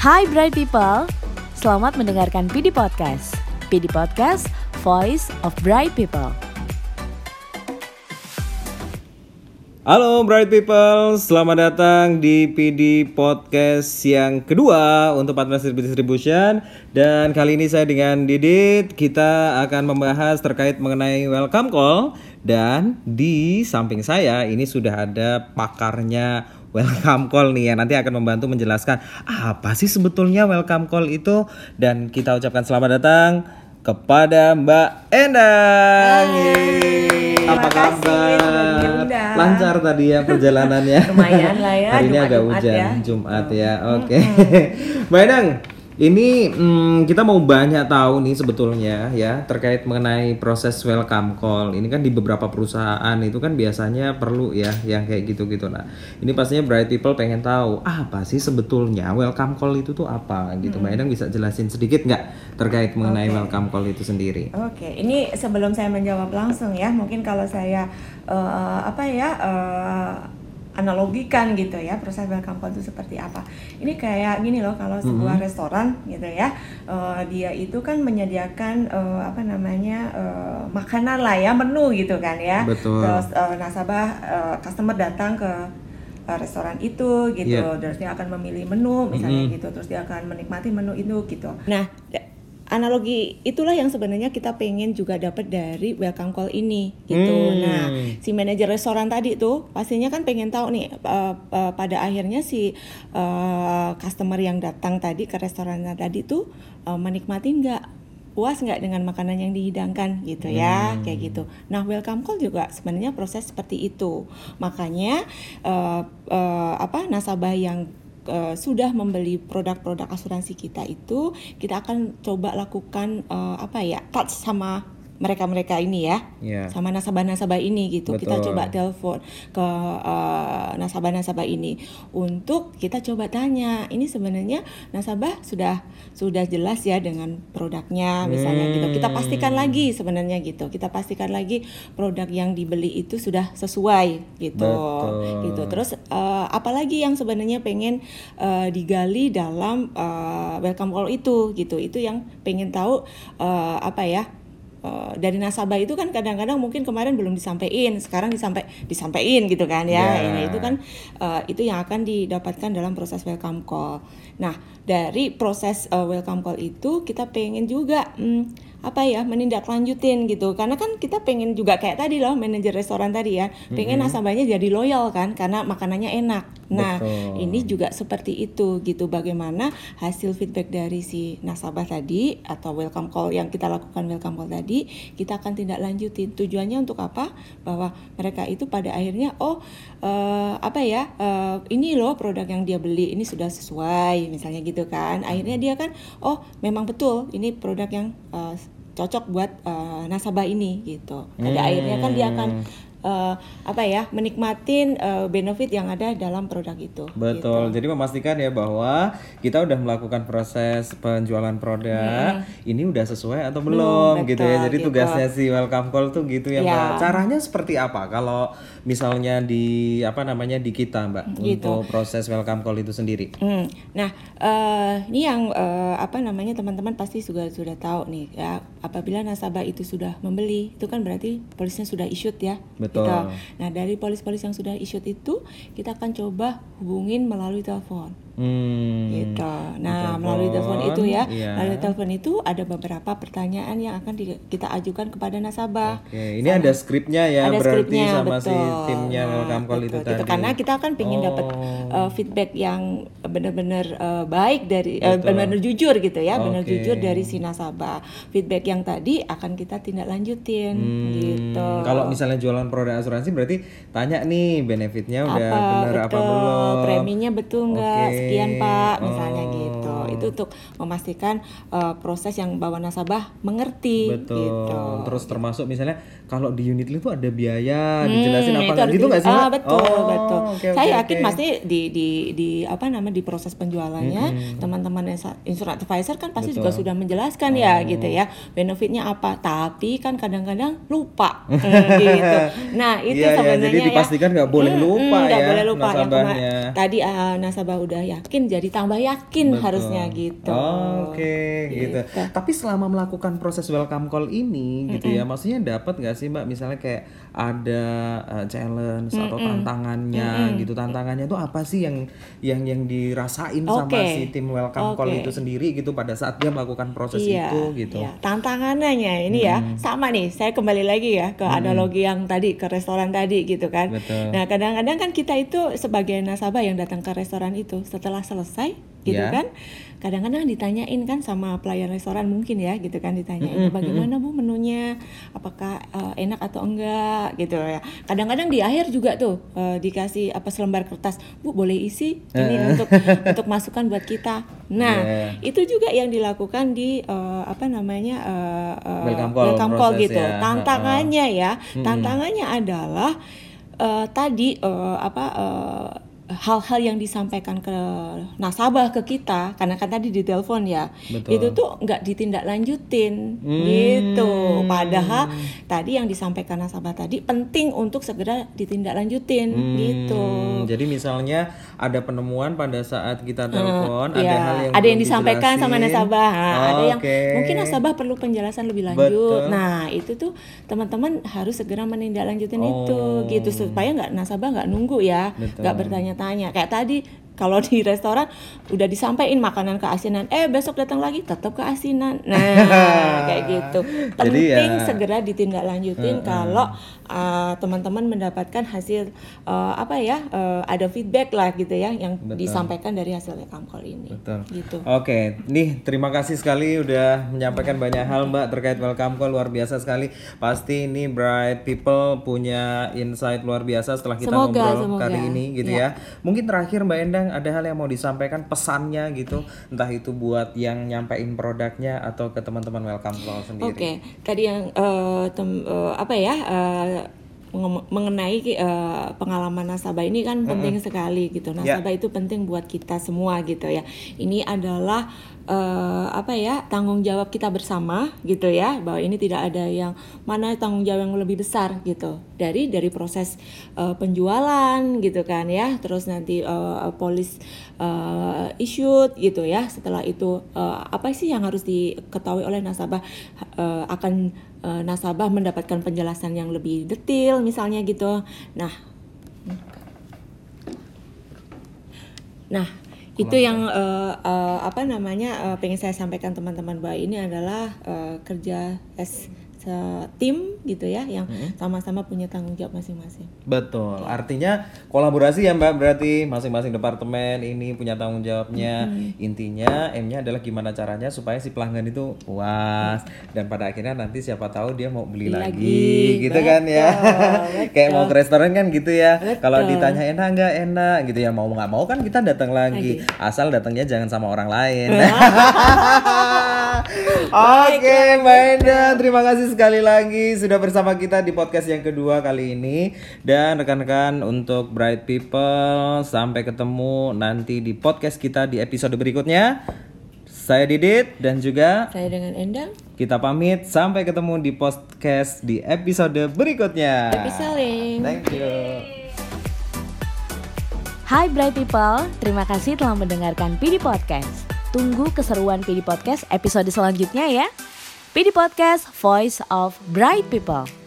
Hai Bright People, selamat mendengarkan PD Podcast. PD Podcast, Voice of Bright People. Halo Bright People, selamat datang di PD Podcast yang kedua untuk Partners Distribution Dan kali ini saya dengan Didit, kita akan membahas terkait mengenai welcome call Dan di samping saya ini sudah ada pakarnya welcome call nih yang nanti akan membantu menjelaskan apa sih sebetulnya welcome call itu Dan kita ucapkan selamat datang kepada Mbak Endang Yeay. Apa kabar? Lancar tadi ya perjalanannya. Lumayan lah ya, Hari ini Jumat- agak Jumat hujan ya. Jumat ya. Oke. Mbak Endang, ini hmm, kita mau banyak tahu nih sebetulnya ya terkait mengenai proses welcome call. Ini kan di beberapa perusahaan itu kan biasanya perlu ya yang kayak gitu-gitu. Nah, ini pastinya bright people pengen tahu apa sih sebetulnya welcome call itu tuh apa gitu. Mbak Endang bisa jelasin sedikit nggak terkait mengenai welcome call itu sendiri? Oke, ini sebelum saya menjawab langsung ya, mungkin kalau saya eh, apa ya eh, analogikan gitu ya proses welcome itu seperti apa. Ini kayak gini loh kalau sebuah restoran gitu ya, eh, dia itu kan menyediakan eh, apa namanya eh, makanan lah ya menu gitu kan ya. Betul. Terus eh, nasabah eh, customer datang ke restoran itu gitu, Iya. terus dia akan memilih menu misalnya gitu, terus dia akan menikmati menu itu gitu. Nah, analogi itulah yang sebenarnya kita pengen juga dapat dari welcome call ini gitu. Hmm. Nah, si manajer restoran tadi tuh pastinya kan pengen tahu nih eh, eh, pada akhirnya si eh, customer yang datang tadi ke restoran tadi tuh eh, menikmati nggak puas nggak dengan makanan yang dihidangkan gitu ya kayak gitu. Nah welcome call juga sebenarnya proses seperti itu. Makanya eh, eh, apa nasabah yang eh, sudah membeli produk-produk asuransi kita itu kita akan coba lakukan eh, apa ya touch sama mereka-mereka ini ya. Iya. sama nasabah-nasabah ini gitu. Kita Betul. coba telepon ke eh, nasabah-nasabah ini. Untuk kita coba tanya ini sebenarnya nasabah sudah sudah jelas ya dengan produknya misalnya gitu. Kita pastikan lagi sebenarnya gitu. Kita pastikan lagi produk yang dibeli itu sudah sesuai gitu. Betul. gitu. Terus eh, apalagi yang sebenarnya pengen eh, digali dalam eh, welcome call itu gitu. Itu yang pengen tahu eh, apa ya Eh, dari nasabah itu kan kadang-kadang mungkin kemarin belum disampaikan, sekarang disampai disampaikan gitu kan ya. Ya. Ini itu kan eh, itu yang akan didapatkan dalam proses welcome call. Nah, dari proses eh, welcome call itu kita pengen juga hmm, apa ya menindaklanjutin gitu. Karena kan kita pengen juga kayak tadi loh manajer restoran tadi ya, pengen nasabahnya jadi loyal kan karena makanannya enak. Nah, Betul. ini juga seperti itu gitu bagaimana hasil feedback dari si nasabah tadi atau welcome call yang kita lakukan welcome call tadi kita akan tindak lanjutin tujuannya untuk apa bahwa mereka itu pada akhirnya oh eh, apa ya eh, ini loh produk yang dia beli ini sudah sesuai misalnya gitu kan akhirnya dia kan oh memang betul ini produk yang eh, cocok buat eh, nasabah ini gitu. Pada akhirnya kan dia akan eh, apa ya menikmatin eh, benefit yang ada dalam produk itu Betul. Jadi memastikan ya bahwa kita udah melakukan proses penjualan produk, ini udah sesuai atau belum, gitu ya. Jadi gitu. tugasnya si welcome call tuh gitu ya, Ya. Mbak. Caranya seperti apa kalau misalnya di apa namanya di kita, Mbak, Gitu. untuk proses welcome call itu sendiri? Hmm. Nah, eh, ini yang eh, apa namanya teman-teman pasti juga sudah tahu nih ya. Apabila nasabah itu sudah membeli, itu kan berarti polisnya sudah issued ya. Betul. Gitu. Nah, dari polis-polis yang sudah issued itu, kita akan coba hubungin melalui telepon. Hmm. Gitu. Nah, Telepon, melalui telepon itu ya, iya. melalui telepon itu ada beberapa pertanyaan yang akan di- kita ajukan kepada nasabah. Oke, ini ada skripnya ya ada berarti skripnya sama si betul. timnya Nah, welcome call betul, itu gitu. tadi. karena kita akan pengen dapat Oh. uh, feedback yang benar-benar uh, baik dari uh, benar-benar jujur gitu ya benar Oke. jujur dari si nasabah feedback yang tadi akan kita tindak lanjutin gitu Hmm, Kalau misalnya jualan produk asuransi berarti tanya nih benefitnya udah apa bener apa belum? preminya betul nggak Oke. Sekian pak misalnya Oh. gitu itu untuk memastikan uh, proses yang bawa nasabah mengerti Betul. gitu Terus termasuk misalnya kalau di unit itu ada biaya, dijelasin Hmm, apa itu gitu nggak sih? Ah, betul, Oh, betul. oke, Saya yakin oke. pasti di di di apa namanya di proses penjualannya teman-teman insa- insurance advisor kan pasti juga sudah menjelaskan ya gitu ya benefitnya apa. Tapi kan kadang-kadang lupa Hmm, gitu. Nah, itu Iya, iya, sebenarnya jadi ya. dipastikan nggak boleh Hmm, lupa hmm, nggak ya boleh lupa yang kema- nasabahnya. tadi ah, nasabah udah yakin jadi tambah yakin Betul. harusnya gitu. Oke, gitu. Tapi selama melakukan proses welcome call ini, gitu ya, maksudnya dapat nggak sih mbak, misalnya kayak ada uh, challenge atau tantangannya, gitu. Tantangannya itu apa sih yang yang yang dirasain sama Oke. si tim welcome call Oke. itu sendiri, gitu, pada saat dia melakukan proses Iya, itu, gitu. iya. Tantangannya ini ya sama nih. Saya kembali lagi ya ke analogi yang tadi ke restoran tadi gitu kan. Betul. Nah kadang-kadang kan kita itu sebagai nasabah yang datang ke restoran itu setelah selesai gitu Ya. kan. Kadang-kadang ditanyain kan sama pelayan restoran mungkin ya gitu kan ditanyain bagaimana bu menunya, apakah eh, enak atau enggak gitu ya. Kadang-kadang di akhir juga tuh eh, dikasih apa selembar kertas, bu boleh isi ini untuk untuk masukan buat kita. Nah Yeah. itu juga yang dilakukan di eh, apa namanya eh, eh, Welcome call call proses gitu. ya. Tantangannya ya, tantangannya adalah eh, tadi eh, apa eh, hal-hal yang disampaikan ke nasabah ke kita karena kan tadi di telepon ya Betul. itu tuh nggak ditindaklanjutin Hmm. gitu padahal tadi yang disampaikan nasabah tadi penting untuk segera ditindaklanjutin gitu Hmm, Jadi misalnya ada penemuan pada saat kita telepon, ada Ya, hal yang ada yang disampaikan sama dijelasin. nasabah, Nah, ada yang mungkin nasabah perlu penjelasan lebih lanjut. Betul. Nah itu tuh teman-teman harus segera menindaklanjutin itu, Oh. gitu supaya nggak nasabah nggak nunggu ya, nggak bertanya-tanya. Kayak tadi kalau di restoran udah disampaikan makanan keasinan, eh besok datang lagi tetap keasinan. Nah kayak gitu. Jadi Penting ya- segera ditindaklanjutin kalau uh, teman-teman mendapatkan hasil uh, apa ya, uh, ada feedback lah gitu ya yang Betul. disampaikan dari hasil call ini. Betul. Gitu. Oke, nih terima kasih sekali udah menyampaikan banyak hal Mbak terkait welcome call luar biasa sekali. Pasti ini Bright People punya insight luar biasa setelah kita Semoga, ngobrol semoga. kali ini gitu ya. Mungkin terakhir Mbak Endang ada hal yang mau disampaikan pesannya gitu, entah itu buat yang nyampein produknya atau ke teman-teman welcome call sendiri. Oke, tadi yang eh, tem- eh, apa ya eh, menge- mengenai eh, pengalaman nasabah ini kan penting sekali gitu. Ya. Nasabah itu penting buat kita semua gitu ya. Ini adalah eh, apa ya tanggung jawab kita bersama gitu ya bahwa ini tidak ada yang mana tanggung jawab yang lebih besar gitu dari dari proses eh, penjualan gitu kan ya. Terus nanti eh, polis eh, issued gitu ya. Setelah itu eh, apa sih yang harus diketahui oleh nasabah? Eh, akan eh, nasabah mendapatkan penjelasan yang lebih detail misalnya gitu. Nah. Nah, itu yang eh, eh, apa namanya eh, pengen saya sampaikan teman-teman bahwa ini adalah eh, kerja se- tim gitu ya yang sama-sama punya tanggung jawab masing-masing. Betul. Artinya kolaborasi ya Mbak berarti masing-masing departemen ini punya tanggung jawabnya. Intinya M-nya adalah gimana caranya supaya si pelanggan itu puas dan pada akhirnya nanti siapa tahu dia mau beli, Beli lagi, lagi. gitu kan ya. Betul, Kayak mau ke restoran kan gitu ya. Kalau Betul. ditanya enak nggak enak gitu ya mau nggak mau kan kita datang lagi. Asal datangnya jangan sama orang lain. Oke, Mbak Enda, terima kasih sekali lagi sudah bersama kita di podcast yang kedua kali ini dan rekan-rekan untuk Bright People sampai ketemu nanti di podcast kita di episode berikutnya. Saya Didit dan juga Saya dengan Endang, kita pamit sampai ketemu di podcast di episode berikutnya. happy selling. Thank you. Hai Bright People, terima kasih telah mendengarkan PD Podcast. Tunggu keseruan PD Podcast episode selanjutnya ya. PD Podcast, Voice of Bright People.